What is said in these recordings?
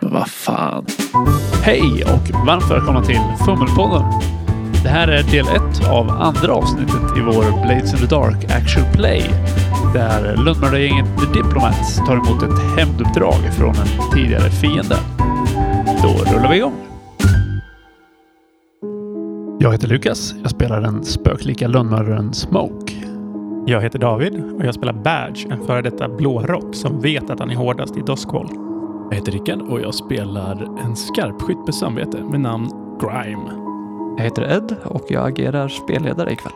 Vad fan. Hej och varmt välkomna till Fummelpodden. Det här är del ett av andra avsnittet i vår Blades in the Dark Actual Play. Där lönnmördargänget The Diplomats tar emot ett hämnduppdrag från en tidigare fiende. Då rullar vi igång. Jag heter Lukas. Jag spelar den spöklika lönnmördaren Smoke. Jag heter David och jag spelar Badge, en före detta blårock som vet att han är hårdast i Doskwall. Jag heter Rickard och jag spelar en skarpskytt med samvete med namn Grime. Jag heter Ed och jag agerar spelledare ikväll.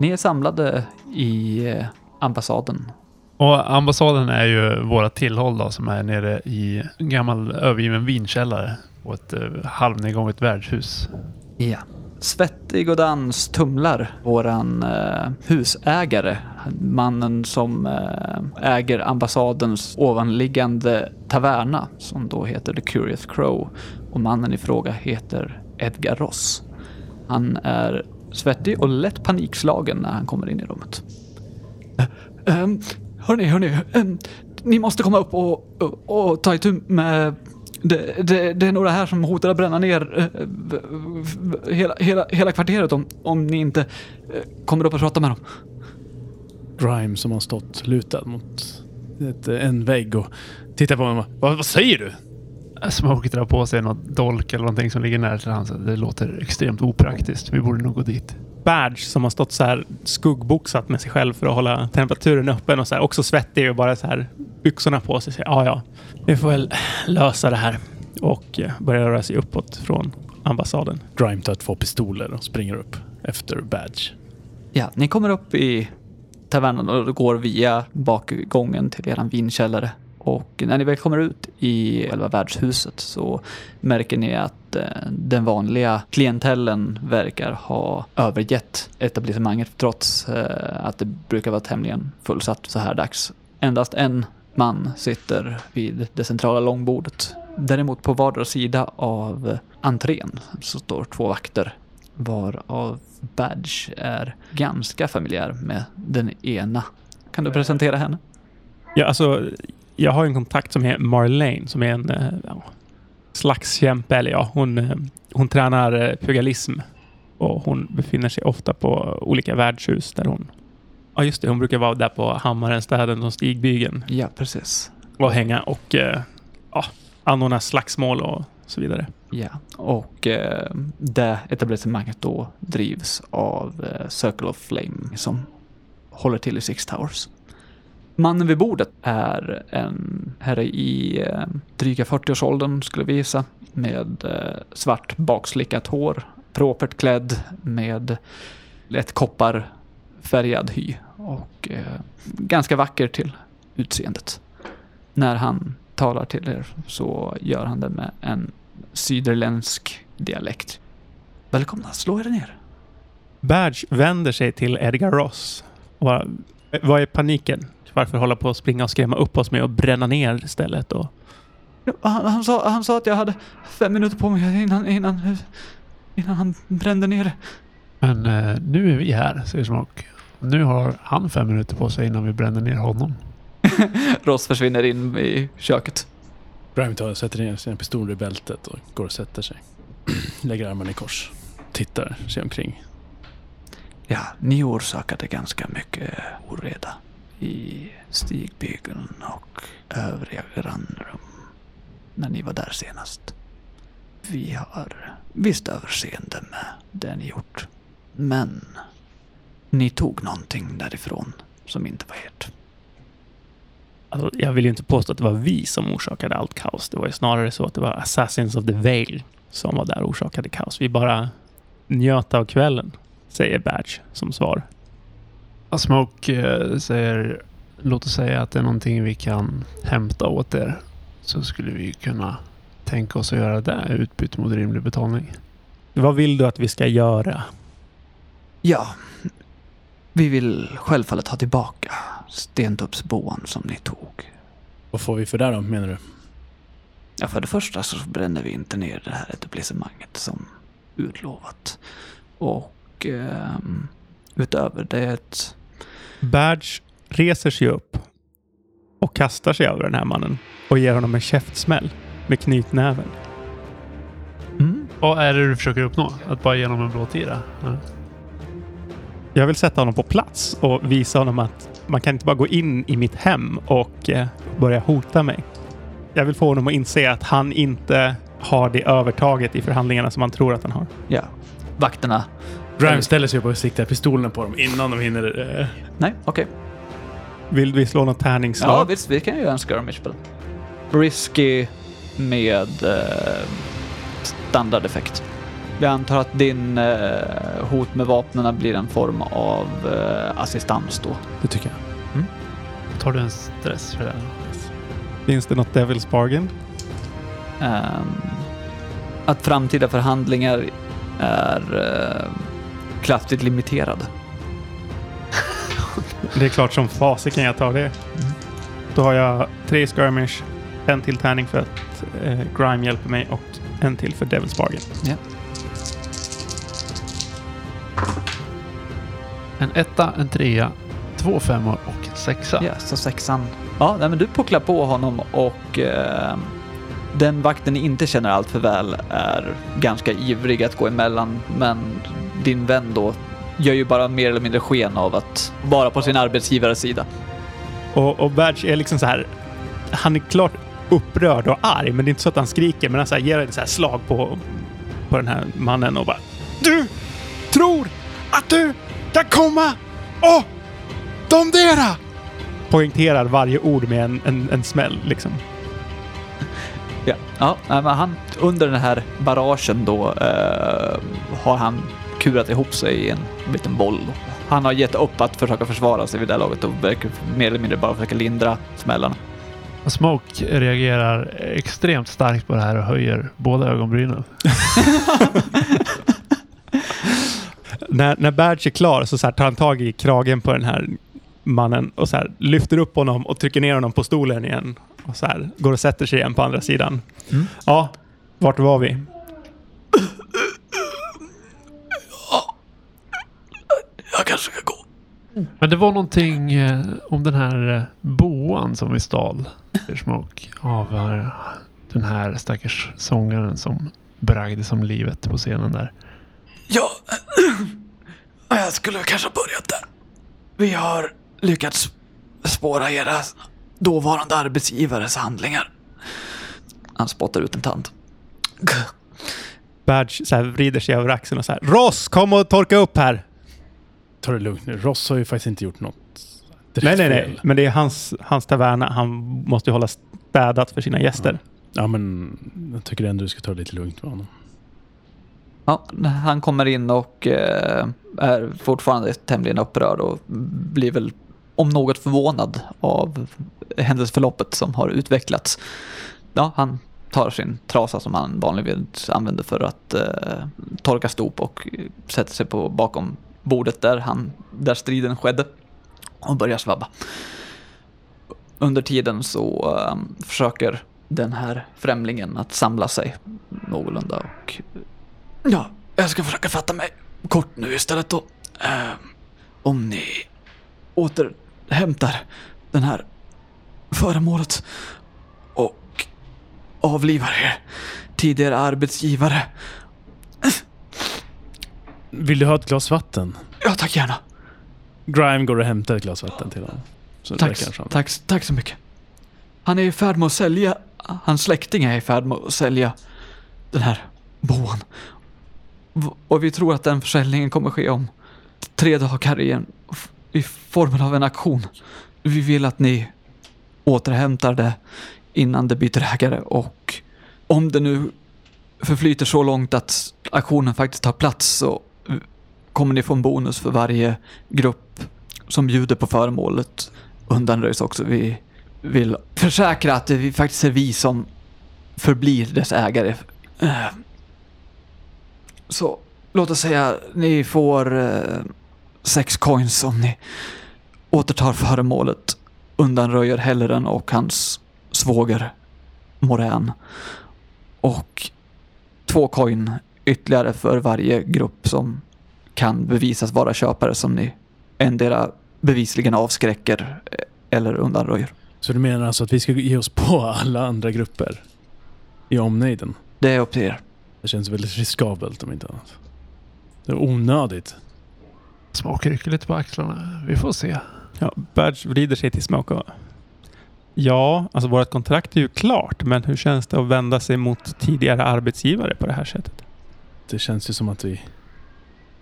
Ni är samlade i eh, ambassaden. Och ambassaden är ju våra tillhåll då, som är nere i en gammal övergiven vinkällare på ett eh, halvnedgånget värdshus. Ja. Svettig och dans tumlar våran eh, husägare, mannen som eh, äger ambassadens ovanliggande taverna som då heter The Curious Crow och mannen i fråga heter Edgar Ross. Han är svettig och lätt panikslagen när han kommer in i rummet. Um, hörni, hörni, um, ni måste komma upp och, och, och ta itu med det, det, det, är några här som hotar att bränna ner uh, hela, hela, hela kvarteret om, om ni inte uh, kommer upp och pratar med dem. Grime som har stått lutad mot ett, en vägg och tittar på mig. Vad, vad säger du? Smoke drar på sig något dolk eller någonting som ligger nära till hans. Det låter extremt opraktiskt. Vi borde nog gå dit. Badge som har stått så här skuggboxat med sig själv för att hålla temperaturen öppen och så här, också svettig och bara så här byxorna på sig. Ja, ja, vi får väl lösa det här. Och börjar röra sig uppåt från ambassaden. Grime tar två pistoler och springer upp efter Badge. Ja, ni kommer upp i tavernan och går via bakgången till eran vinkällare. Och när ni väl kommer ut i själva värdshuset så märker ni att eh, Eh, den vanliga klientellen verkar ha övergett etablissemanget trots eh, att det brukar vara tämligen fullsatt så här dags. Endast en man sitter vid det centrala långbordet. Däremot på vardera sida av entrén så står två vakter varav Badge är ganska familjär med den ena. Kan du presentera henne? Ja, alltså jag har en kontakt som heter Marlene som är en eh, slagskämpe. Eller ja, hon, hon tränar pugalism och hon befinner sig ofta på olika värdshus där hon... Ja, just det. Hon brukar vara där på Hammaren, städen och Stigbygeln. Ja, precis. Och hänga och ja, anordna slagsmål och så vidare. Ja, och eh, det etablissemanget då drivs av eh, Circle of Flame som håller till i Six Towers. Mannen vid bordet är en herre i eh, dryga 40-årsåldern skulle vi gissa. Med eh, svart bakslickat hår. Propert klädd med lätt kopparfärgad hy. Och eh, ganska vacker till utseendet. När han talar till er så gör han det med en syderländsk dialekt. Välkomna, slå er ner. Badge vänder sig till Edgar Ross. Vad är paniken? Varför hålla på att springa och skrämma upp oss med att bränna ner stället? Och... Han, han, sa, han sa att jag hade fem minuter på mig innan, innan, innan han brände ner det. Men eh, nu är vi här, säger Smoke. Nu har han fem minuter på sig innan vi bränner ner honom. Ross försvinner in i köket. Grime tar sätter ner sina pistoler i bältet och går och sätter sig. Lägger armarna i kors. Tittar sig omkring. Ja, ni orsakade ganska mycket oreda i Stigbygeln och övriga grannrum när ni var där senast. Vi har visst överseende med det ni gjort. Men ni tog någonting därifrån som inte var ert. Alltså, jag vill ju inte påstå att det var vi som orsakade allt kaos. Det var ju snarare så att det var Assassins of the Veil som var där och orsakade kaos. Vi bara njöt av kvällen, säger Badge som svar. Smoke eh, säger, låt oss säga att det är någonting vi kan hämta åt er. Så skulle vi kunna tänka oss att göra det i utbyte mot rimlig betalning. Vad vill du att vi ska göra? Ja, vi vill självfallet ha tillbaka Stentuppsboan som ni tog. Vad får vi för det då, menar du? Ja, för det första så bränner vi inte ner det här etablissemanget som utlovat. Och um, utöver det Badge reser sig upp och kastar sig över den här mannen och ger honom en käftsmäll med knytnäven. Mm. Vad är det du försöker uppnå? Att bara ge honom en blå tira? Ja. Jag vill sätta honom på plats och visa honom att man kan inte bara gå in i mitt hem och eh, börja hota mig. Jag vill få honom att inse att han inte har det övertaget i förhandlingarna som han tror att han har. Ja. Vakterna. Grime ställer sig upp och siktar pistolen på dem innan de hinner... Eh, Nej, okej. Vill vi slå något Ja, tärningsslag? visst. Vi kan ju göra en skirmish. Risky med eh, standardeffekt. Jag antar att din eh, hot med vapnen blir en form av eh, assistans då. det tycker jag. Tar du en stress för det? Finns det något Devil's Bargain? Ehm, att framtida förhandlingar är eh, kraftigt limiterade. Det är klart som fasiken jag tar det. Då har jag tre skirmish, en till tärning för att eh, Grime hjälper mig och en till för Devil's Bargain. En etta, en trea, två femmor och en sexa. Ja, så sexan. Ja, nej, men du pucklar på honom och eh, den vakten ni inte känner allt för väl är ganska ivrig att gå emellan, men din vän då gör ju bara mer eller mindre sken av att vara på sin arbetsgivares sida. Och, och Badge är liksom så här. Han är klart upprörd och arg, men det är inte så att han skriker. Men han så här, ger ett så här slag på, på den här mannen och bara Du tror att du kan komma och domdera! Poängterar varje ord med en, en, en smäll liksom. Ja, ja men han, under den här barragen då eh, har han kurat ihop sig i en liten boll. Han har gett upp att försöka försvara sig vid det här laget och verkar mer eller mindre bara försöka lindra smällarna. Smoke reagerar extremt starkt på det här och höjer båda ögonbrynen. När, när Badge är klar så, så här, tar han tag i kragen på den här mannen och så här, lyfter upp honom och trycker ner honom på stolen igen. Och så här, går och sätter sig igen på andra sidan. Mm. Ja, vart var vi? Jag kanske ska gå. Men det var någonting eh, om den här eh, boan som vi stal, Smoke, av eh, den här stackars sångaren som bragdes om livet på scenen där. Ja, jag skulle kanske ha börjat där. Vi har lyckats spåra era dåvarande arbetsgivares handlingar. Han spottar ut en tand. Badge så här, vrider sig över axeln och så här. Ross, kom och torka upp här! Ta det lugnt nu. Ross har ju faktiskt inte gjort något Nej, nej, nej. Men det är hans, hans taverna. Han måste ju hålla städat för sina gäster. Ja, men jag tycker ändå du ska ta det lite lugnt med honom. Ja, han kommer in och eh, är fortfarande tämligen upprörd och blir väl om något förvånad av händelseförloppet som har utvecklats. Ja, han tar sin trasa som han vanligtvis använder för att eh, torka stop och sätter sig på bakom bordet där, han, där striden skedde och börjar svabba. Under tiden så um, försöker den här främlingen att samla sig någorlunda och Ja, jag ska försöka fatta mig kort nu istället då. Um, om ni återhämtar den här föremålet och avlivar er tidigare arbetsgivare. Vill du ha ett glas vatten? Ja, tack gärna. Grime går och hämtar ett glas vatten till honom. Så Tack, tack, tack så mycket. Han är i färd med att sälja, hans släkting är i färd med att sälja den här boan. Och vi tror att den försäljningen kommer ske om tre dagar i, en, i formen av en auktion. Vi vill att ni återhämtar det innan det byter ägare och om det nu förflyter så långt att auktionen faktiskt tar plats så kommer ni få en bonus för varje grupp som bjuder på föremålet undanröjs också. Vi vill försäkra att det faktiskt är vi som förblir dess ägare. Eh. Så låt oss säga ni får eh, sex coins om ni återtar föremålet, undanröjer Helleren och hans svåger Morän. Och två coin ytterligare för varje grupp som kan bevisas vara köpare som ni endera bevisligen avskräcker eh, eller undanröjer. Så du menar alltså att vi ska ge oss på alla andra grupper? I omnejden? Det är upp till er. Det känns väldigt riskabelt om inte annat. Det är onödigt. Smoke rycker lite på axlarna. Vi får se. Ja, Badge vrider sig till Smoke och... Ja, alltså vårt kontrakt är ju klart, men hur känns det att vända sig mot tidigare arbetsgivare på det här sättet? Det känns ju som att vi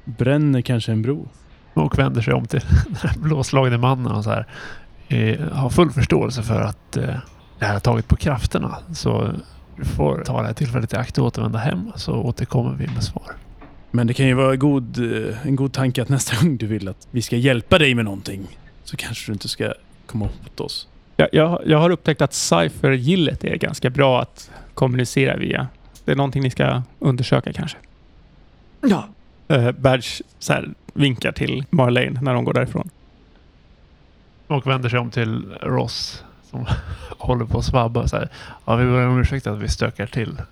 bränner kanske en bro. Smoke vänder sig om till den blåslagne mannen och så här. Eh, har full förståelse för att eh, det här har tagit på krafterna. Så du får ta det här tillfället i akt och återvända hem så återkommer vi med svar. Men det kan ju vara god, eh, en god tanke att nästa gång du vill att vi ska hjälpa dig med någonting så kanske du inte ska komma åt oss. Jag, jag, jag har upptäckt att Cypher-gillet är ganska bra att kommunicera via. Det är någonting ni ska undersöka kanske. Ja. Uh, Badge så här, vinkar till Marlene när de går därifrån. Och vänder sig om till Ross som håller på att svabba. Så här. Ja, vi ber om ursäkt att vi stökar till.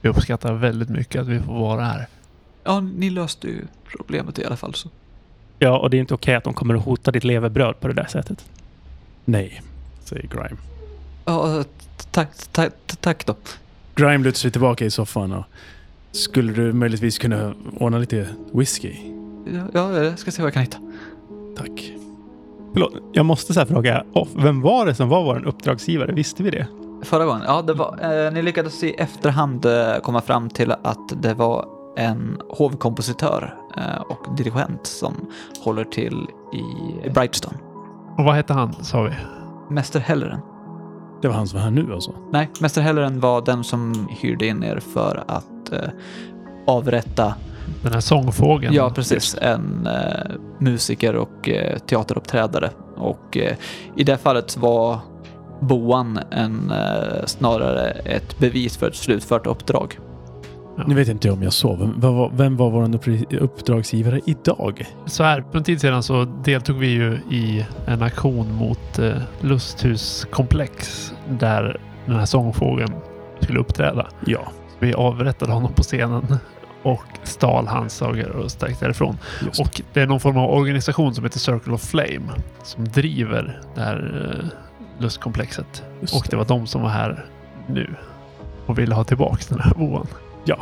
Vi uppskattar väldigt mycket att vi får vara här. Ja, ni löste ju problemet i alla fall. Så. Ja, och det är inte okej att de kommer att hota ditt levebröd på det där sättet. Nej, säger Grime. Ja, tack, tack, tack då. Grime lutar sig tillbaka i soffan och skulle du möjligtvis kunna ordna lite whisky? Ja, ja, jag ska se vad jag kan hitta. Tack. Förlåt, jag måste så här fråga off. Vem var det som var vår uppdragsgivare? Visste vi det? Förra gången? Ja, det var, eh, ni lyckades i efterhand eh, komma fram till att det var en hovkompositör eh, och dirigent som håller till i Brightstone. Och vad hette han, sa vi? Mäster Helleren. Det var han som var här nu alltså? Nej, Mäster Helleren var den som hyrde in er för att eh, avrätta, Den här sångfågeln. ja precis, en eh, musiker och eh, teateruppträdare. Och eh, i det fallet var boan en, eh, snarare ett bevis för ett slutfört uppdrag. Nu vet inte jag om jag sov. Vem, var- vem var vår uppdra- uppdragsgivare idag? Så här, för en tid sedan så deltog vi ju i en aktion mot eh, lusthuskomplex där den här sångfågeln skulle uppträda. Ja, Vi avrättade honom på scenen och stal hans sagor och stack därifrån. just Och det är någon form av organisation som heter Circle of Flame som driver det här eh, lustkomplexet. just Och det var de som var här nu och ville ha tillbaks den här boan. Ja.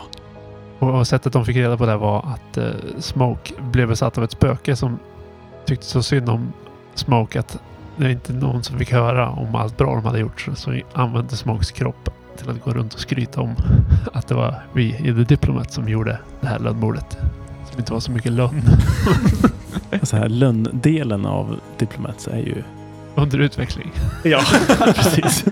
Och sättet de fick reda på det var att eh, Smoke blev besatt av ett spöke som tyckte så synd om Smoke att det är inte någon som fick höra om allt bra de hade gjort. Så- Så använde Smokes kropp till att gå runt och skryta om att det var vi i The Diplomat som gjorde det här lönnmordet. Som inte var så mycket lönn Så här, lönndelen av Diplomats är ju... under utveckling. Ja, precis.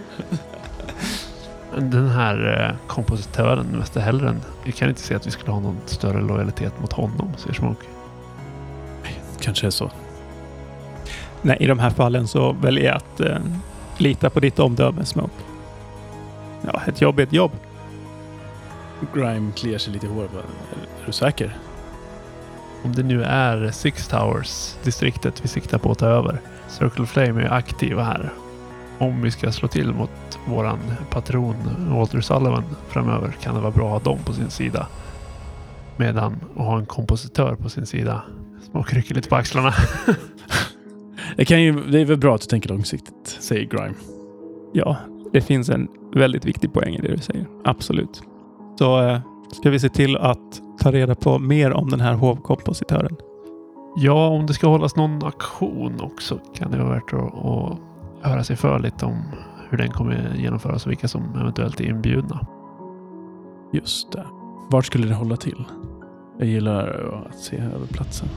Den här eh, kompositören, Mäster Hellren, vi kan inte se att vi skulle ha någon större lojalitet mot honom, säger Smoke. Kanske är så. Nej, i de här fallen så väljer jag att eh, lita på ditt omdöme, Smoke. Ja, ett jobb är ett jobb. Grime kliar sig lite i håret. Är, är du säker? Om det nu är Six Towers-distriktet vi siktar på att ta över. Circle of Flame är aktiva här. Om vi ska slå till mot våran patron Walter Sullivan framöver kan det vara bra att ha dem på sin sida. Medan att ha en kompositör på sin sida. Smoke rycker lite på axlarna. Det, kan ju, det är väl bra att du tänker långsiktigt, säger Grime. Ja, det finns en väldigt viktig poäng i det du säger. Absolut. Så eh, ska vi se till att ta reda på mer om den här hovkompositören. Ja, om det ska hållas någon aktion också kan det vara värt att, att höra sig för lite om hur den kommer genomföras och vilka som eventuellt är inbjudna. Just det. Vart skulle det hålla till? Jag gillar att se över platsen.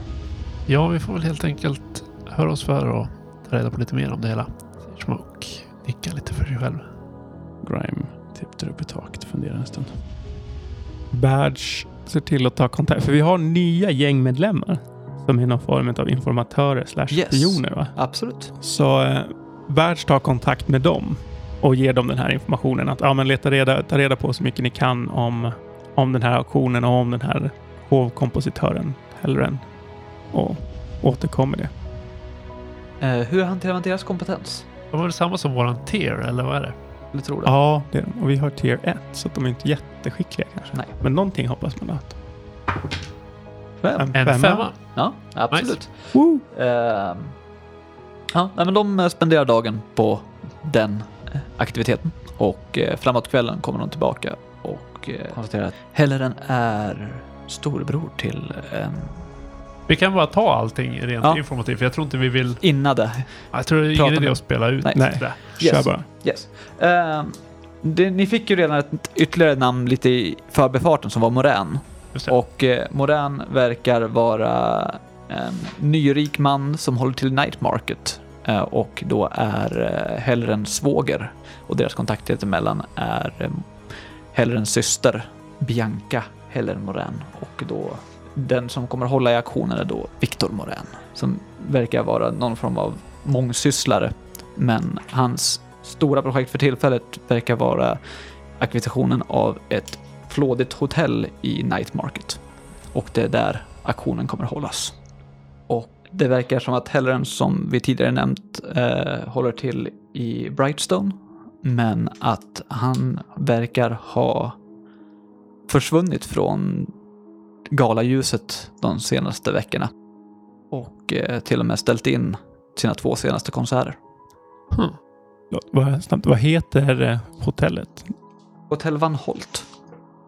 Ja, vi får väl helt enkelt höra oss för och ta reda på lite mer om det hela. Säger Smoke nickar lite för sig själv. Grime tittar upp i taket och funderar en stund. Badge ser till att ta kontakt. För vi har nya gängmedlemmar som är någon form av informatörer slash Yes. spioner. Va? Absolut. Så Badge tar kontakt med dem och ger dem den här informationen. Att ja, men leta reda, ta reda på så mycket ni kan om, om den här auktionen och om den här hovkompositören Hellren. Och återkommer det. Eh, hur hanterar man deras kompetens? Det var väl samma som våran tier, eller vad är det? Eller tror du? Ja, det är de. Och vi har tier 1 så att de är inte jätteskickliga kanske. Nej. Men någonting hoppas man att. Fem. En femma. Ja, absolut. Woo! Ehm, ja, men de eh, spenderar dagen på den eh, aktiviteten. Och eh, framåt kvällen kommer de tillbaka och konstaterar att Helleren är storebror till en Vi kan bara ta allting rent Ja. informativt, för jag tror inte vi vill... innade Jag tror det är ingen idé att spela ut Nej. Nej. det. Kör Yes. bara. Yes. Ehm, det, ni fick ju redan ett ytterligare namn lite i förbifarten som var Morän. Det. Och eh, Morän verkar vara en nyrik man som håller till Night Market eh, och då är eh, Hellrens svåger. Och deras kontakt emellan är eh, Hellrens syster Bianca Hellren Morän och då den som kommer hålla i aktionen är då Viktor Morän som verkar vara någon form av mångsysslare. Men hans stora projekt för tillfället verkar vara akvisitionen av ett flådigt hotell i Night Market. Och det är där aktionen kommer hållas. Det verkar som att Hellren, som vi tidigare nämnt, eh, håller till i Brightstone. Men att han verkar ha försvunnit från galaljuset de senaste veckorna. Och eh, till och med ställt in sina två senaste konserter. Hmm. Vad, snabbt, vad heter eh, hotellet? Hotell Van Holt.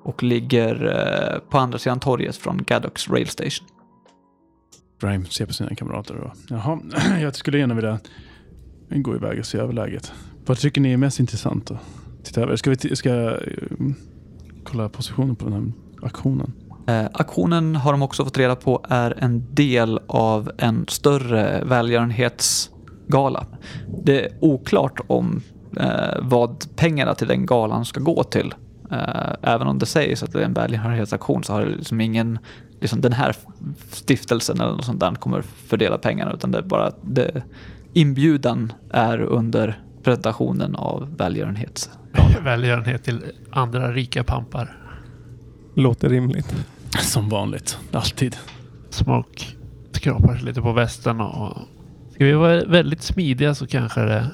Och ligger eh, på andra sidan torget från Gaddocks Rail Station. Grime ser på sina kamrater och jaha, jag skulle gärna vilja gå iväg och se över läget. Vad tycker ni är mest intressant att titta över? Ska vi ska, jag, kolla positionen på den här aktionen? Eh, aktionen har de också fått reda på är en del av en större välgörenhetsgala. Det är oklart om eh, vad pengarna till den galan ska gå till. Eh, även om det sägs att det är en välgörenhetsaktion så har det liksom ingen, liksom den här stiftelsen eller något sånt där kommer fördela pengarna utan det är bara att det, inbjudan är under presentationen av välgörenhets. Välgörenhet till andra rika pampar. Låter rimligt. Som vanligt, alltid. Smoke skrapar sig lite på västen och... Ska vi vara väldigt smidiga så kanske det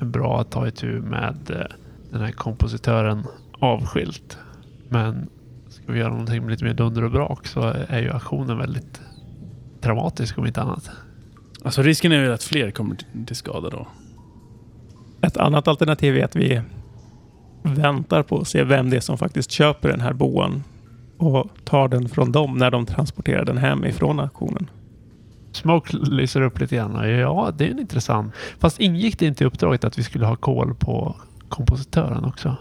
är bra att ta itu med eh, den här kompositören avskilt. Men ska vi göra någonting med lite mer dunder och brak så är ju aktionen väldigt dramatisk om inte annat. Alltså risken är ju att fler kommer till- skada då. Ett annat alternativ är att vi väntar på att se vem det är som faktiskt köper den här boan och tar den från dem när de transporterar den hem ifrån auktionen. Smoke lyser upp lite grann. Ja, det är en intressant. Fast ingick det inte i uppdraget att vi skulle ha koll på kompositören också?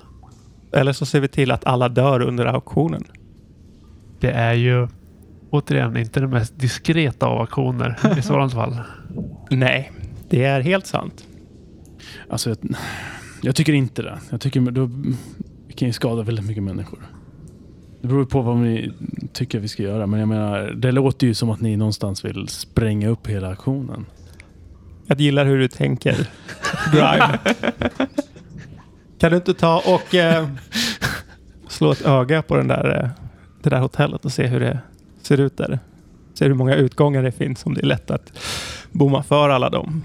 Eller så ser vi till att alla dör under auktionen. Det är ju återigen inte den mest diskreta av aktioner i sådant fall. Nej, det är helt sant. Alltså, jag, jag tycker inte det. Jag tycker då, vi kan ju skada väldigt mycket människor. Det beror på vad ni tycker vi ska göra. Men jag menar, det låter ju som att ni någonstans vill spränga upp hela aktionen. Jag gillar hur du tänker. Grime. Kan du inte ta och eh, slå ett öga på den där, eh, det där hotellet och se hur det ser ut där? Se hur många utgångar det finns om det är lätt att bomma för alla dem.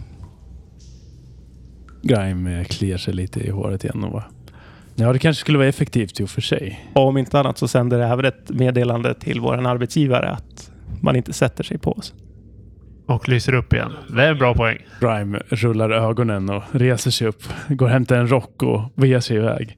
Grime eh, kliar sig lite i håret igen och bara... Ja, det kanske skulle vara effektivt i och för sig. Om inte annat så sänder det även ett meddelande till vår arbetsgivare att man inte sätter sig på oss. Och lyser upp igen. Det är en bra poäng. Grime rullar ögonen och reser sig upp. Går och hämtar en rock och beger sig iväg.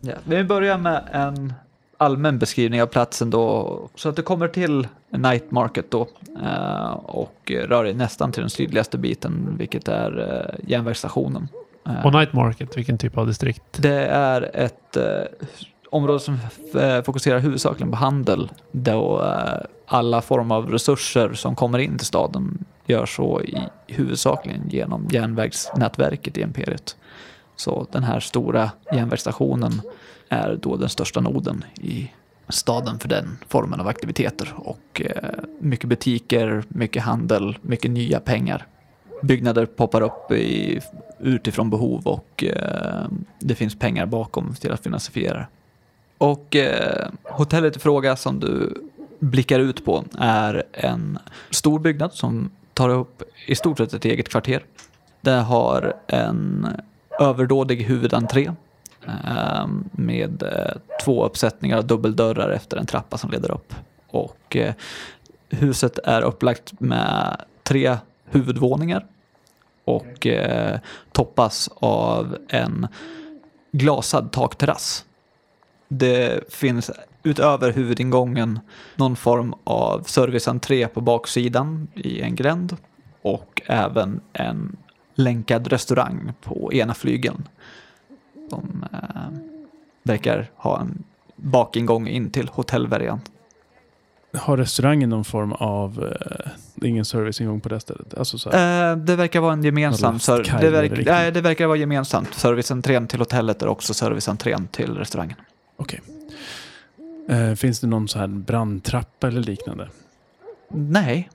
Ja, vi börjar med en allmän beskrivning av platsen då. Så att du kommer till Night Market då eh, och rör dig nästan till den sydligaste biten, vilket är eh, järnvägsstationen. Eh, Och Night Market, vilken typ av distrikt? Det är ett område som eh, fokuserar huvudsakligen på handel, då eh, alla former av resurser som kommer in till staden gör så i huvudsakligen genom järnvägsnätverket i imperiet. Så den här stora järnvägsstationen är då den största noden i staden för den formen av aktiviteter och eh, mycket butiker, mycket handel, mycket nya pengar. Byggnader poppar upp i, utifrån behov och eh, det finns pengar bakom till att finansiera. Och eh, hotellet i fråga som du blickar ut på är en stor byggnad som tar upp i stort sett ett eget kvarter. Det har en överdådig huvudentré eh, med eh, två uppsättningar av dubbeldörrar efter en trappa som leder upp. Och eh, huset är upplagt med tre huvudvåningar och eh, toppas av en glasad takterrass. Det finns utöver huvudingången någon form av serviceentré på baksidan i en gränd och även en länkad restaurang på ena flygeln som eh, verkar ha en bakingång in till hotellvariant. Har restaurangen någon form av, eh, ingen serviceingång på det stället? Alltså Eh, det verkar vara en gemensam... Lost Ser- Kai det, verk, nej, det verkar vara gemensamt. Serviceentrén till hotellet är också serviceentrén till restaurangen. Eh, finns det någon så här brandtrappa eller liknande? Nej,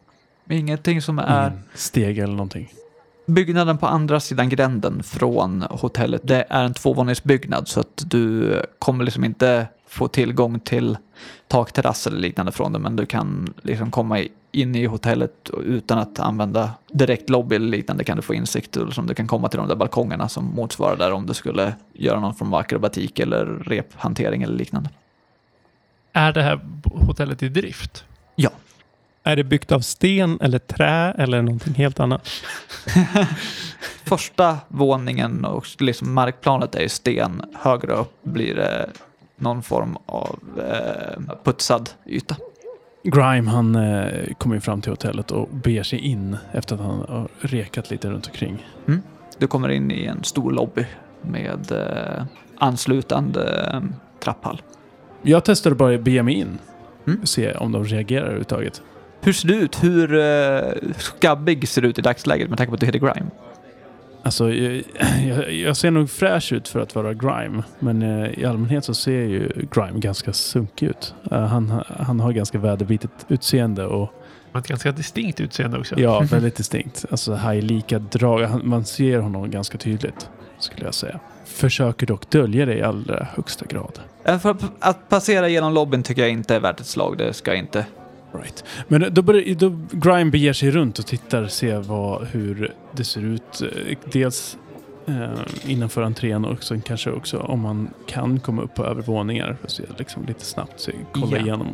ingenting som är... Ingen steg eller någonting? Byggnaden på andra sidan gränden från hotellet, det är en tvåvåningsbyggnad så att du kommer liksom inte få tillgång till takterrass eller liknande från den, men du kan liksom komma i- in i hotellet utan att använda direkt lobby eller liknande kan du få insikt och som du kan komma till de där balkongerna som motsvarar där om du skulle göra någon form av akrobatik eller rephantering eller liknande. Är det här hotellet i drift? Är det byggt av sten eller trä eller någonting helt annat? Första våningen och liksom markplanet är sten. Högre upp blir det någon form av eh, putsad yta. Grime han eh, kommer fram till hotellet och beger sig in efter att han har rekat lite runt omkring. Du kommer in i en stor lobby med eh, anslutande eh, trapphall. Jag testade bara att bege mig in. Mm. Se om de reagerar överhuvudtaget. Hur ser det ut? Hur eh, skabbig ser det ut i dagsläget med tanke på att du heter Grime? Alltså, jag, jag, jag ser nog fräsch ut för att vara Grime. Men eh, i allmänhet så ser ju Grime ganska sunkig ut. Eh, han, han har ganska väderbitet utseende och Har ett ganska distinkt utseende också. ja, väldigt distinkt. Alltså high-lika drag. Han- Man ser honom ganska tydligt, skulle jag säga. Försöker dock dölja det i allra högsta grad. Eh, För att- att passera genom lobbyn tycker jag inte är värt ett slag. Det ska inte. Right. Men då, börjar, då Grime beger sig runt och tittar, ser vad, hur det ser ut. Dels eh, innanför entrén och sen kanske också om man kan komma upp på övervåningar. För att se liksom lite snabbt, se, kolla Ja. igenom.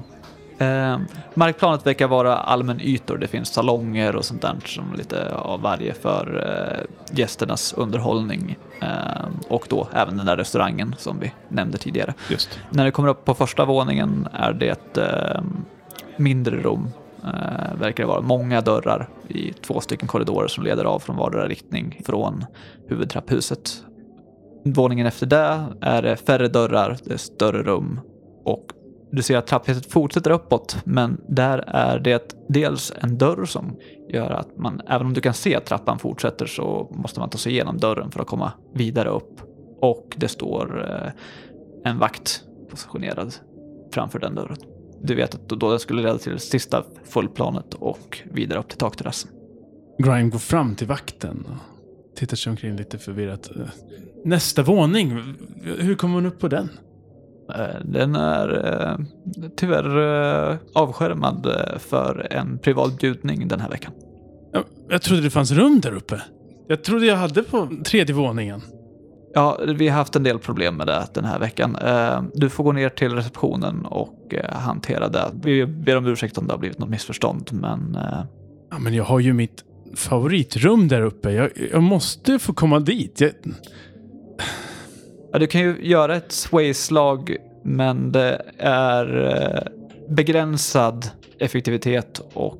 Eh, markplanet verkar vara allmän ytor. Det finns salonger och sånt där som lite av varje för eh, gästernas underhållning. Eh, och då även den där restaurangen som vi nämnde tidigare. Just. När du kommer upp på första våningen är det eh, mindre rum. Eh, verkar det vara många dörrar i två stycken korridorer som leder av från vardera riktning från huvudtrapphuset. Våningen efter det är det färre dörrar, det är större rum och du ser att trapphuset fortsätter uppåt men där är det dels en dörr som gör att man, även om du kan se att trappan fortsätter så måste man ta sig igenom dörren för att komma vidare upp. Och det står eh, en vakt positionerad framför den dörren. Du vet att då då det skulle leda till sista fullplanet och vidare upp till takterrassen. Grime går fram till vakten och tittar sig omkring lite förvirrat. Eh, Nästa våning, hur kommer man upp på den? Eh, Den är eh, tyvärr avskärmad för en privat bjudning den här veckan. Jag, jag trodde det fanns rum där uppe. Jag trodde jag hade på tredje våningen. Ja, vi har haft en del problem med det den här veckan. Eh, Du får gå ner till receptionen och eh, hantera det. Vi ber om ursäkt om det har blivit något missförstånd, men eh, Ja, men jag har ju mitt favoritrum där uppe. Jag, jag måste få komma dit. Jag, Ja, du kan ju göra ett sway-slag, men det är begränsad effektivitet och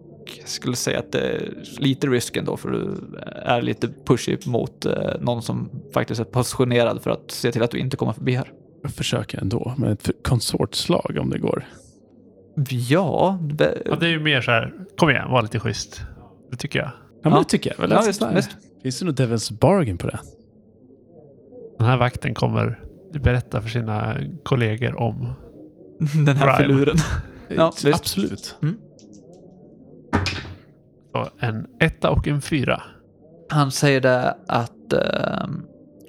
skulle säga att det är lite risk ändå för du är lite pushy mot eh, någon som faktiskt är positionerad för att se till att du inte kommer förbi här. jag försöker ändå med ett konsortslag om det går. Ja, det, Ja, det är ju mer så här, kom igen, var lite schysst. Det tycker jag. Ja, men Ja. det tycker jag väl. Ja, där. visst. Finns det något Devil's Bargain på det? Den här vakten kommer berätta för sina kollegor om... den här Grime. filuren. Ja, visst. Absolut. Så en etta och en fyra. Han säger det att eh,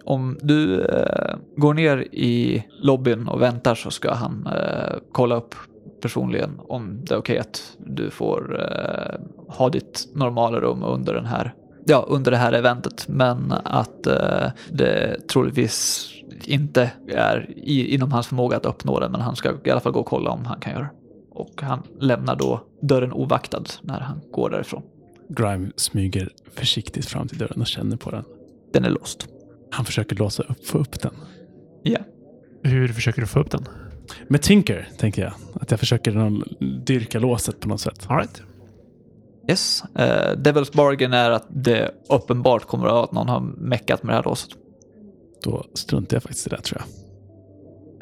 om du eh, går ner i lobbyn och väntar så ska han eh, kolla upp personligen om det är okej att du får eh, ha ditt normala rum under den här Ja, under det här eventet, men att eh, det troligtvis inte är i, inom hans förmåga att uppnå det, men han ska i alla fall gå och kolla om han kan göra det. Och han lämnar då dörren ovaktad när han går därifrån. Grime smyger försiktigt fram till dörren och känner på den. Den är låst. Han försöker låsa upp, få upp den. Ja. Hur försöker du få upp den? Med Tinker, tänker jag. Att jag försöker någon, dyrka låset på något sätt. All right. Yes. Uh, Devil's Bargain är att det uppenbart kommer att vara att någon har meckat med det här låset. Då struntar jag faktiskt i det, tror jag.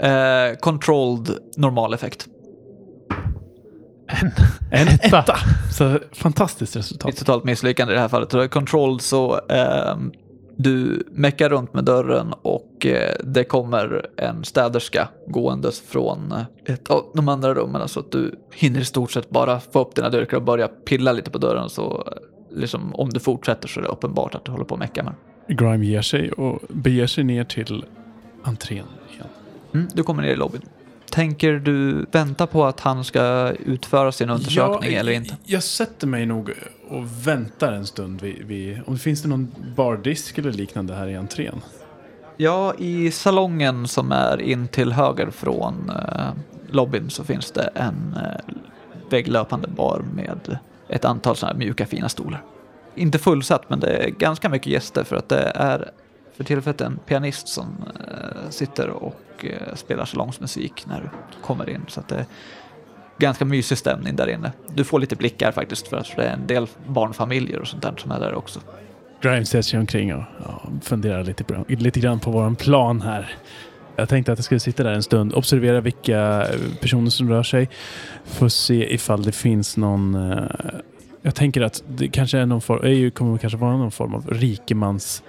Uh, controlled normal effekt. En. En Etta. etta! Så fantastiskt Ett resultat. totalt misslyckande i det här fallet. Så Controlled så ehm, du meckar runt med dörren och eh, det kommer en städerska gåendes från eh, ett av de andra rummen så att du hinner i stort sett bara få upp dina dyrkar och börja pilla lite på dörren så eh, liksom, om du fortsätter så är det uppenbart att du håller på att mecka med. Grime ger sig och beger sig ner till entrén igen. mm, Du kommer ner i lobbyn. Tänker du vänta på att han ska utföra sin undersökning eller inte? Jag sätter mig nog och väntar en stund. Vid, vid, om det finns det någon bardisk eller liknande här i entrén? Ja, i salongen som är in till höger från eh, lobbyn så finns det en eh, vägglöpande bar med ett antal sådana här mjuka fina stolar. Inte fullsatt, men det är ganska mycket gäster för att det är för tillfället en pianist som eh, sitter och eh, spelar salongsmusik när du kommer in. Så att det är ganska mysig stämning där inne. Du får lite blickar faktiskt för att det är en del barnfamiljer och sånt där som är där också. Grime ser sig omkring och ja, funderar lite, på, lite grann på vår plan här. Jag tänkte att jag skulle sitta där en stund, observera vilka personer som rör sig. Få se ifall det finns någon... Eh, jag tänker att det kanske är någon form, EU kommer kanske vara någon form av rikemans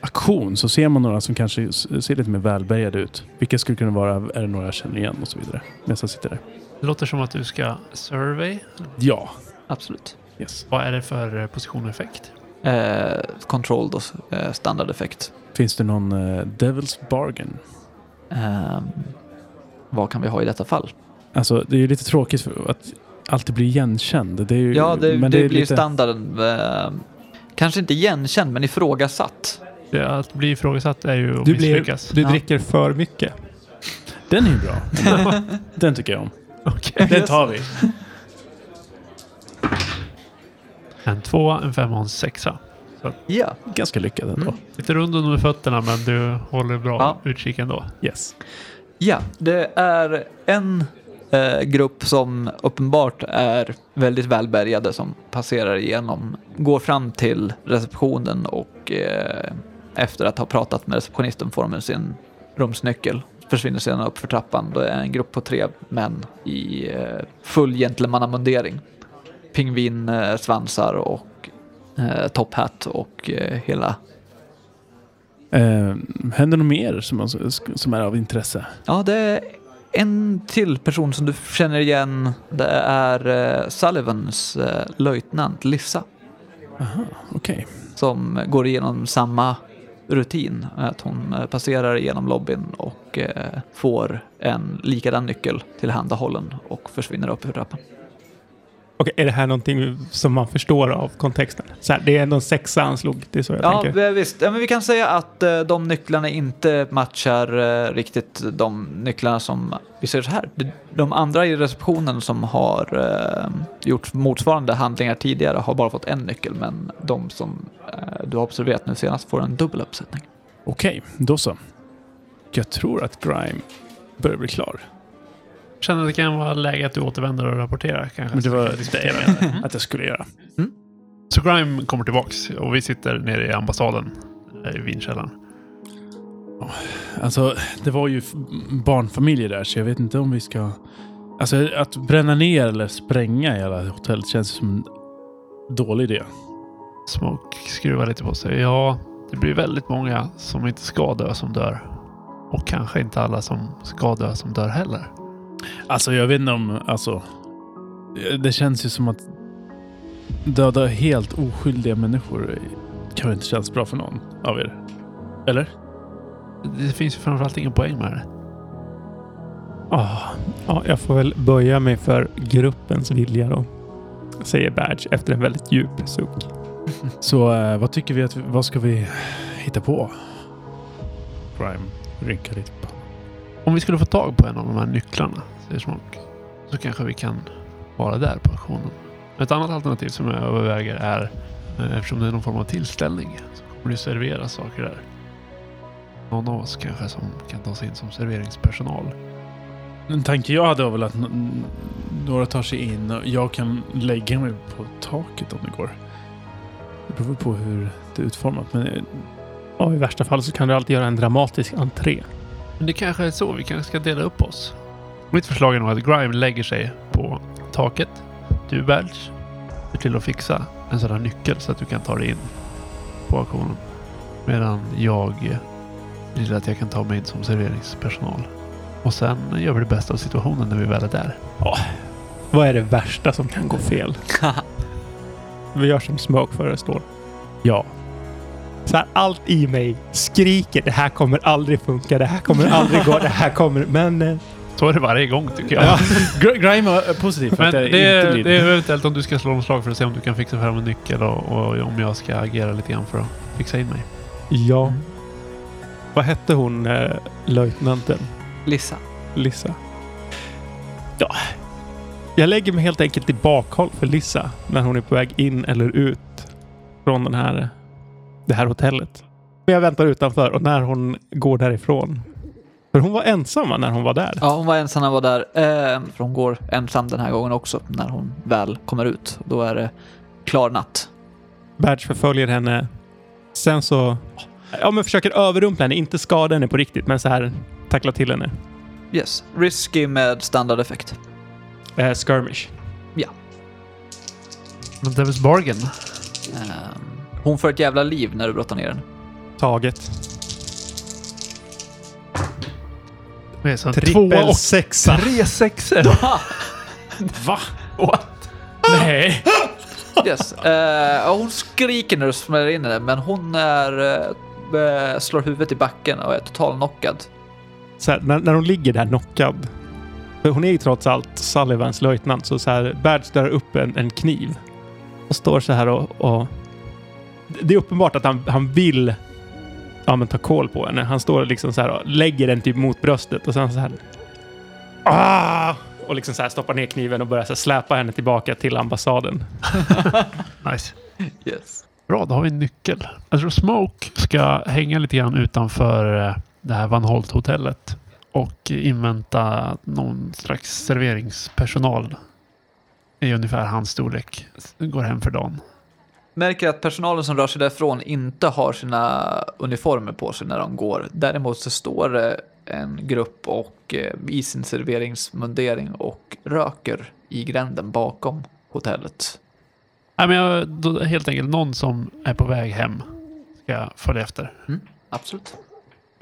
aktion. Så ser man några som kanske ser lite mer välbärgade ut. Vilka skulle kunna vara? Är det några jag känner igen och så vidare. Nästa sitter där. Det låter som att du ska survey. Ja. Absolut. Yes. Vad är det för eh, position och effekt? Eh, control då, eh, standardeffekt. Finns det någon eh, Devil's Bargain? Ehm, vad kan vi ha i detta fall? Alltså det är ju lite tråkigt för att alltid bli igenkänd. Det är ju, Ja, det, men det, är blir lite- standarden. ehm, kanske inte igenkänd, men ifrågasatt. Det Att bli ifrågasatt är ju att Du, blir, misslyckas. du Ja. dricker för mycket. Den är ju bra. Den, tycker jag om. Okej. Den tar vi. En tvåa, en femma och en sexa. Ja. Ganska lyckad ändå. Mm. Lite rund under fötterna men du håller bra Ja. utkik ändå. Yes. Ja, det är en eh, grupp som uppenbart är väldigt välbärgade som passerar igenom, går fram till receptionen och eh, efter att ha pratat med receptionisten får de sin rumsnyckel. Försvinner sedan upp för trappan. Det är en grupp på tre män i eh, full gentlemannamundering. Pingvinsvansar och eh, top hat och eh, hela Eh, händer något mer som, som är av intresse? Ja, det är en till person som du känner igen. Det är eh, Sullivans eh, löjtnant Lissa Aha, okej. som går igenom samma rutin. Att hon eh, passerar igenom lobbyn och eh, får en likadan nyckel tillhandahållen och försvinner upp ur trappan. Okej, är det här någonting som man förstår av kontexten? Så här, det är ändå en sexa han slog, det är så jag Ja, tänker. vi- visst. Ja, men vi kan säga att eh, de nycklarna inte matchar eh, riktigt de nycklarna som vi ser så här. De- De andra i receptionen som har eh, gjort motsvarande handlingar tidigare har bara fått en nyckel, men de som eh, du har observerat nu senast får en dubbel uppsättning. Okej, då så. Jag tror att Grime börjar bli klar. Känner att det kan vara läge att du återvänder och rapporterar kanske. Men det var det jag menade att jag skulle göra. Så Grime kommer tillbaks och vi sitter nere i ambassaden eh, i vinkällaren. Alltså, det var ju barnfamiljer där, så jag vet inte om vi ska... Alltså, att bränna ner eller spränga i alla hotell känns som en dålig idé. Smoke skruvar lite på sig. Ja, det blir väldigt många som inte ska dö som dör. Och kanske inte alla som ska dö som dör heller. Alltså, jag vet inte om... Alltså, det känns ju som att döda helt oskyldiga människor kan inte kännas bra för någon av er. Eller? Det finns ju framförallt ingen poäng med det. Ah, ja, jag får väl böja mig för gruppens vilja då. Säger Badge efter en väldigt djup suck. Så eh, vad tycker vi att... Vad ska vi hitta på? Grime rynkar lite Om vi skulle få tag på en av de här nycklarna, säger Smoke, så kanske vi kan vara där på auktionen. Ett annat alternativ som jag överväger är, eh, eftersom det är någon form av tillställning, så kommer det serveras saker där. Någon av oss kanske som kan ta sig in som serveringspersonal. En tanke jag hade var väl att några tar sig in och jag kan lägga mig på taket om det går. Det beror på hur det är utformat. Men eh, Ja, i värsta fall så kan du alltid göra en dramatisk entré. Men det kanske är så. Vi kanske ska dela upp oss. Mitt förslag är nog att Grime lägger sig på taket. Du Berge, ser till att fixa en sån här nyckel så att du kan ta dig in på auktionen. Medan jag vill att jag kan ta mig in som serveringspersonal. Och sen gör vi det bästa av situationen när vi väl är där. Vad är det värsta som kan gå fel? Vi gör som Smoke föreslår. Ja. Så här, allt i mig skriker det här kommer aldrig funka, det här kommer aldrig gå, det här kommer... Men... eh, Så är det varje gång tycker jag. Gr- Grime var positiv för Men det, inte är, det är eventuellt om du ska slå en slag för att se om du kan fixa fram en nyckel och, och om jag ska agera lite grann för att fixa in mig. Ja. Vad hette hon, eh, löjtnanten? Lissa. Lissa. Ja. Jag lägger mig helt enkelt i bakhåll för Lissa när hon är på väg in eller ut från den här, det här hotellet. Jag väntar utanför och när hon går därifrån. För hon var ensam när hon var där. Ja, hon var ensam när hon var där. Eh, för hon går ensam den här gången också när hon väl kommer ut. Då är det klar natt. Badge förföljer henne. Sen så... Ja, men försöker överrumpla henne. Inte skada henne på riktigt, men så här tackla till henne. Yes. Risky med standardeffekt. Eh, skirmish. Men Devil's Bargain. Eh, hon får ett jävla liv när du brottar ner den. Taget. Tvåa Trippel och sexa. tre sexor. Va? What? Nej. Yes. Ja, hon skriker när du smäller in henne, men hon är, eh, slår huvudet i backen och är totalknockad. så här, när, när hon ligger där knockad. För hon är ju trots allt Sullivans löjtnant, så, så här, Badge drar upp en, en kniv och står så här och, och... Det är uppenbart att han, han vill ja, men ta koll på henne. Han står liksom så här och lägger den typ mot bröstet och sen så här... Ah! Och liksom så här stoppar ner kniven och börjar så här släpa henne tillbaka till ambassaden. Nice. Yes. Bra, då har vi en nyckel. Jag tror Smoke ska hänga lite grann utanför eh, det här Van Holt-hotellet och invänta någon slags serveringspersonal i ungefär hans storlek. Går hem för dagen. Märker att personalen som rör sig därifrån inte har sina uniformer på sig när de går. Däremot så står det en grupp och eh, i sin serveringsmundering och röker i gränden bakom hotellet. Nej, men jag, då, helt enkelt någon som är på väg hem ska följa efter. Absolut.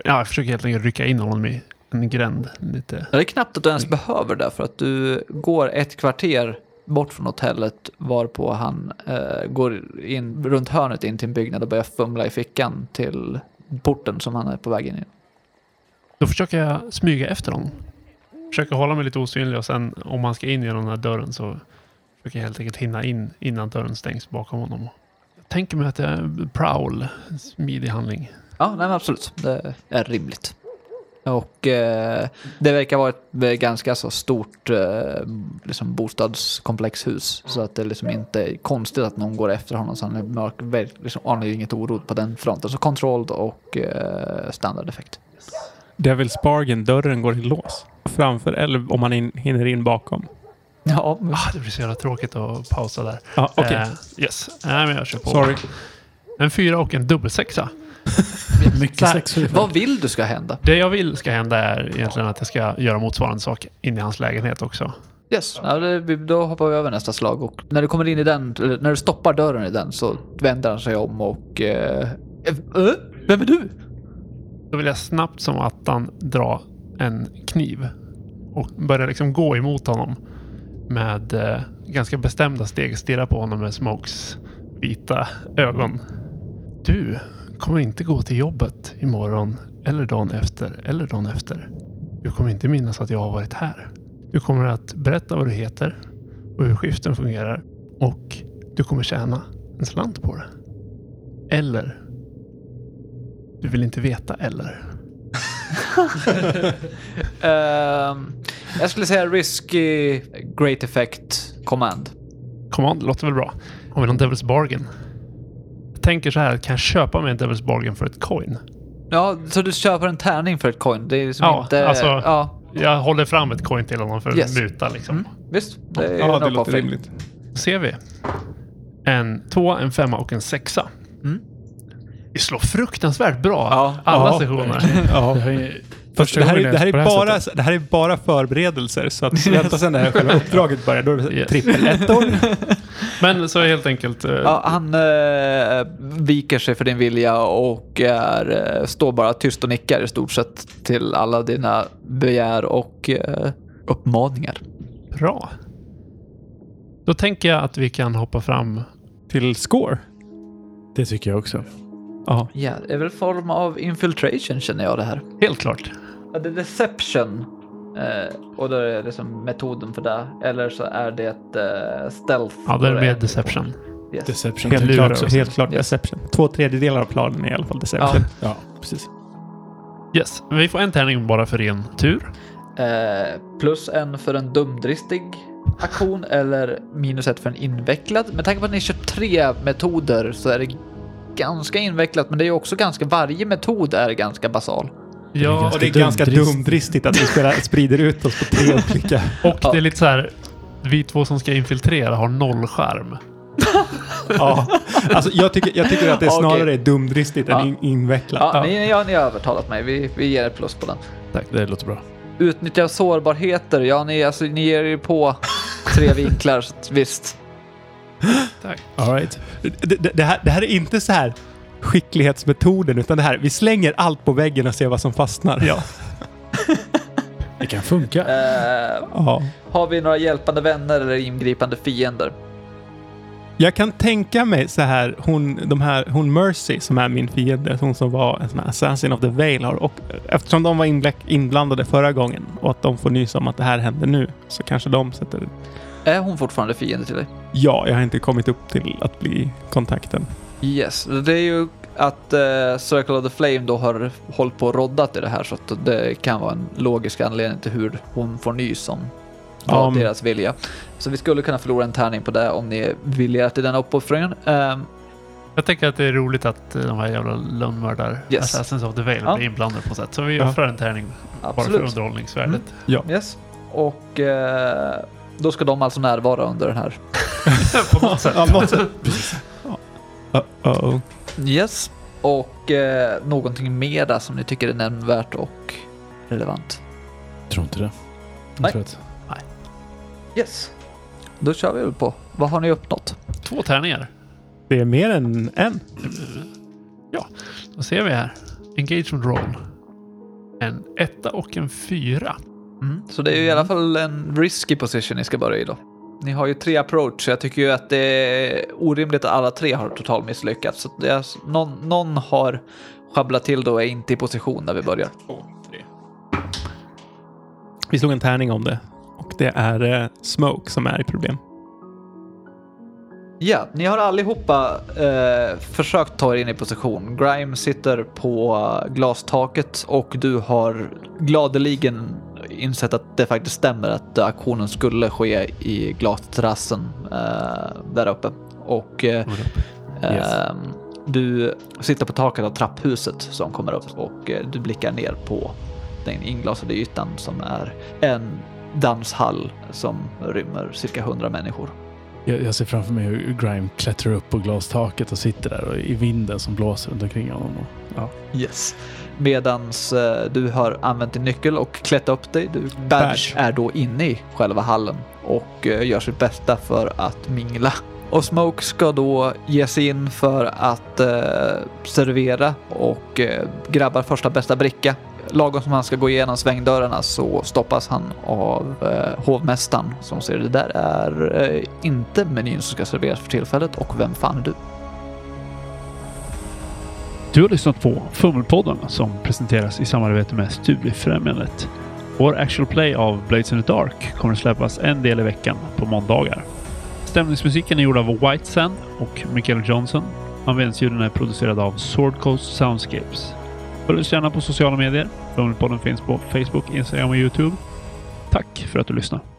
Ja, jag försöker helt enkelt rycka in honom i en gränd lite. Det är knappt att du ens behöver det för att du går ett kvarter bort från hotellet varpå han eh, går in runt hörnet in till en byggnad och börjar fumla i fickan till porten som han är på väg in i. Då försöker jag smyga efter honom. Försöker hålla mig lite osynlig och sen om han ska in genom den här dörren så försöker jag helt enkelt hinna in innan dörren stängs bakom honom. Jag tänker mig att det är prowl, smidig handling. Ja, nej absolut. Det är rimligt. Och eh, det verkar vara ett eh, ganska så stort eh, liksom bostadskomplexhus. Så att det liksom inte är konstigt att någon går efter honom. Så han är mörk, liksom, anar inget oro på den fronten. Så controlled och eh, standardeffekt. Devil's Bargain, dörren går i lås. Framför eller om man in, hinner in bakom. Ja, Ah, det blir så jävla tråkigt att pausa där. Ja, okej. Eh, yes, nej men jag kör på. Sorry. En fyra och en dubbelsexa. Mycket sex. vad vill du ska hända? Det jag vill ska hända är egentligen att jag ska göra motsvarande sak in i hans lägenhet också. Yes, ja, det, då hoppar vi över nästa slag. Och när du kommer in i den, när du stoppar dörren i den så vänder han sig om och... Eh, eh, vem är du? Då vill jag snabbt som attan dra en kniv och börja liksom gå emot honom med eh, ganska bestämda steg. Stirra på honom med Smokes vita ögon. Du kommer inte gå till jobbet imorgon eller dagen efter eller dagen efter. Du kommer inte minnas att jag har varit här. Du kommer att berätta vad du heter och hur skiften fungerar och du kommer tjäna en slant på det. Eller du vill inte veta eller? Ehm, jag skulle säga risky great effect command. Command låter väl bra. Har vi någon Devil's Bargain? Tänker så här, kan jag köpa mig en Devil's Bargain för ett coin? Ja, så du köper en tärning för ett coin? Det är som Ja, inte... alltså- Ja, Jag håller fram ett coin till honom för att Yes. muta liksom. Mm. visst. Det är Ja, det låter rimligt. Då ser vi. En tvåa, en femma och en sexa. Mm. Vi slår fruktansvärt bra Ja. alla Ja, sessioner. Ja. Det här är Fast första det, här är, det, här är här bara, det här är bara förberedelser. Så att vänta sen när själva uppdraget börjar. Då är det Yes. trippelettor. Men så helt enkelt. eh, Ja, han eh, viker sig för din vilja och är, eh, står bara tyst och nickar i stort sett till alla dina begär och eh, uppmaningar. Bra. Då tänker jag att vi kan hoppa fram. Till score. Det tycker jag också. Ja. Ja, det är väl form av infiltration känner jag det här. Helt klart. Ja, det är deception. Eh, och då är det liksom metoden för det. Eller så är det eh, stealth. Ja, det är Då mer deception. Yes. Deception Helt, klart, också. helt klart Yes. deception. Två tredjedelar av planen är i alla fall deception. Ja, precis. Yes. Vi får en tärning bara för ren tur. Eh, plus en för en dumdristig aktion eller minus ett för en invecklad. Med tanke på att ni kör tre metoder så är det ganska invecklat, men det är också ganska, varje metod är ganska basal. Ja, Och det är Ganska ganska dumdristigt. dumdristigt att vi spelar, sprider ut oss på tre olika. och Ja. det är lite så här. Vi två som ska infiltrera har noll skärm. Ja. Alltså, jag, tycker, jag tycker att det snarare är dumdristigt Ja. än in, invecklat. Ja, Ja. Ni, ja, ni har övertalat mig. Vi, vi ger ett plus på den. Det låter bra. Utnyttja sårbarheter. Ja, ni, alltså, ni ger ju på tre vinklar, så visst. Tack. All right. Det, det, det, här, det här är inte så här skicklighetsmetoden, utan det här, vi slänger allt på väggen och ser vad som fastnar. Ja. Det kan funka. Eh, Ja. har vi några hjälpande vänner eller ingripande fiender? Jag kan tänka mig så här, hon, de här, hon Mercy som är min fiende, hon som var en sån här Assassin of the Veil har, och eftersom de var inbla- inblandade förra gången och att de får nys om att det här händer nu, så kanske de sätter... Är hon fortfarande fiende till dig? Ja, jag har inte kommit upp till att bli kontakten. Yes, det är ju att eh, Circle of the Flame då har hållit på och roddat i det här så att det kan vara en logisk anledning till hur hon får nys om Ja, deras vilja. Så vi skulle kunna förlora en tärning på det om ni är villiga till den uppoffringen. Ehm, Jag tänker att det är roligt att eh, de här jävla lönnmördar Yes. Assassins of the Veil Ja. blir inblandade på sätt. Så vi Ja. offrar en tärning bara för absolut. underhållningsvärdet. Yes. Och eh, då ska de alltså närvara under den här. på något sätt. Ja. Uh-oh. Yes. Och eh, någonting mer där som ni tycker är nämnvärt och relevant. tror inte det. Jag Nej. tror att Yes. Då kör vi väl på. Vad har ni uppnått? Två tärningar. Det är mer än en. Då ser vi här. Engagement roll. En etta och en fyra. Mm. Så det är ju i alla fall en risky position ni ska börja i då. Ni har ju tre approach, så jag tycker ju att det är orimligt att alla tre har totalt misslyckats. Så det är, någon, någon har sjabblat till då och är inte i position när vi börjar. Vi slog en tärning om det. Och det är eh, Smoke som är i problem. Ja, ni har allihopa eh, försökt ta er in i position. Grime sitter på glastaket och du har gladeligen insett att det faktiskt stämmer att aktionen skulle ske i glasterrassen eh, där uppe. Och eh, Yes. ehm, du sitter på taket av trapphuset som kommer upp och eh, du blickar ner på den inglasade ytan som är en danshall som rymmer cirka 100 människor. jag, jag ser framför mig hur Grime klättrar upp på glastaket och sitter där och i vinden som blåser runt omkring honom. Och, ja. Yes. Medans eh, du har använt din nyckel och klätt upp dig. Du, badge, Badge. är då inne i själva hallen och eh, gör sitt bästa för att mingla. Och Smoke ska då ge sig in för att eh, servera och eh, grabbar första bästa bricka. Lagom som han ska gå igenom svängdörrarna så stoppas han av eh, hovmästaren som säger det där är eh, inte menyn som ska serveras för tillfället och vem fan är du? Du har lyssnat på Fummelpodden som presenteras i samarbete med Studiefrämjandet. Vår actual play av Blades in the Dark kommer att släppas en del i veckan på måndagar. Stämningsmusiken är gjord av White Sand och Michael Johnson. Användningsljuden är producerad av Sword Coast Soundscapes. Följ oss gärna på sociala medier. Fummelpodden finns på Facebook, Instagram och Youtube. Tack för att du lyssnade.